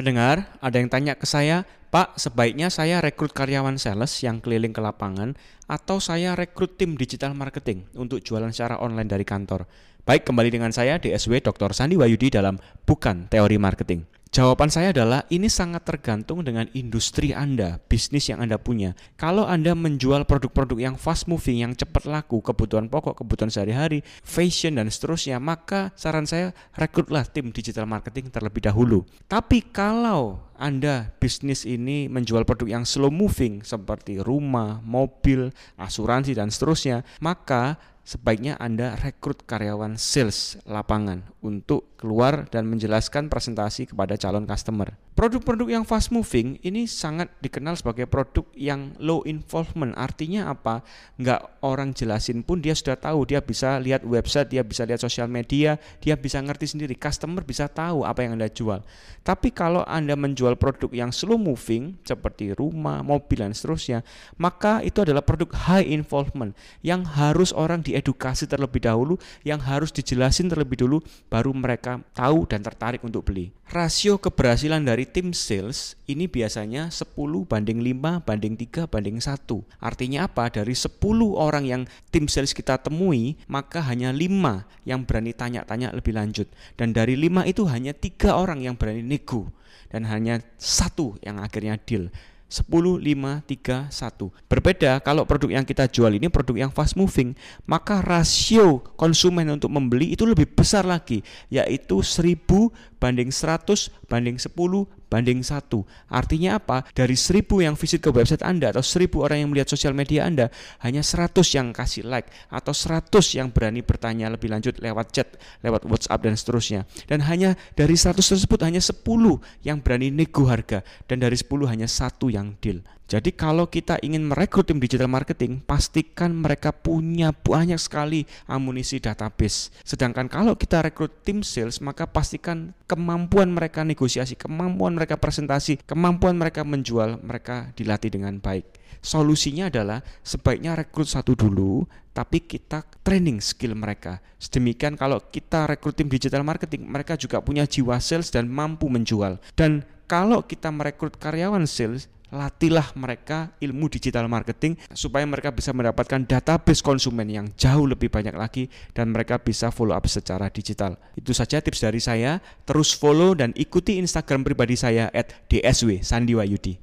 Pendengar, ada yang tanya ke saya, Pak, sebaiknya saya rekrut karyawan sales yang keliling ke lapangan atau saya rekrut tim digital marketing untuk jualan secara online dari kantor. Baik, kembali dengan saya DSW Dr. Sandi Wayudi dalam Bukan Teori Marketing. Jawaban saya adalah ini sangat tergantung dengan industri Anda, bisnis yang Anda punya. Kalau Anda menjual produk-produk yang fast moving, yang cepat laku, kebutuhan pokok, kebutuhan sehari-hari, fashion dan seterusnya, maka saran saya rekrutlah tim digital marketing terlebih dahulu. Tapi kalau anda bisnis ini menjual produk yang slow moving seperti rumah, mobil, asuransi dan seterusnya, maka sebaiknya Anda rekrut karyawan sales lapangan untuk keluar dan menjelaskan presentasi kepada calon customer. Produk-produk yang fast moving ini sangat dikenal sebagai produk yang low involvement. Artinya apa? Nggak orang jelasin pun dia sudah tahu. Dia bisa lihat website, dia bisa lihat sosial media, dia bisa ngerti sendiri. Customer bisa tahu apa yang Anda jual. Tapi kalau Anda menjual produk yang slow moving seperti rumah, mobil dan seterusnya, maka itu adalah produk high involvement yang harus orang diedukasi terlebih dahulu, yang harus dijelasin terlebih dulu baru mereka tahu dan tertarik untuk beli. Rasio keberhasilan dari tim sales ini biasanya 10 banding 5 banding 3 banding 1. Artinya apa? Dari 10 orang yang tim sales kita temui, maka hanya 5 yang berani tanya-tanya lebih lanjut. Dan dari 5 itu hanya tiga orang yang berani nego dan hanya satu yang akhirnya deal. 10, 5, 3, 1. Berbeda kalau produk yang kita jual ini produk yang fast moving, maka rasio konsumen untuk membeli itu lebih besar lagi, yaitu 1000 banding 100 banding 10 banding 1. Artinya apa? Dari 1000 yang visit ke website Anda atau 1000 orang yang melihat sosial media Anda, hanya 100 yang kasih like atau 100 yang berani bertanya lebih lanjut lewat chat, lewat WhatsApp dan seterusnya. Dan hanya dari 100 tersebut hanya 10 yang berani nego harga dan dari 10 hanya satu yang deal. Jadi kalau kita ingin merekrut tim digital marketing, pastikan mereka punya banyak sekali amunisi database. Sedangkan kalau kita rekrut tim sales, maka pastikan kemampuan mereka negosiasi, kemampuan mereka presentasi, kemampuan mereka menjual, mereka dilatih dengan baik. Solusinya adalah sebaiknya rekrut satu dulu, tapi kita training skill mereka. Sedemikian kalau kita rekrut tim digital marketing, mereka juga punya jiwa sales dan mampu menjual. Dan kalau kita merekrut karyawan sales, latihlah mereka ilmu digital marketing supaya mereka bisa mendapatkan database konsumen yang jauh lebih banyak lagi dan mereka bisa follow up secara digital. Itu saja tips dari saya. Terus follow dan ikuti Instagram pribadi saya at @dsw Sandiwayudi.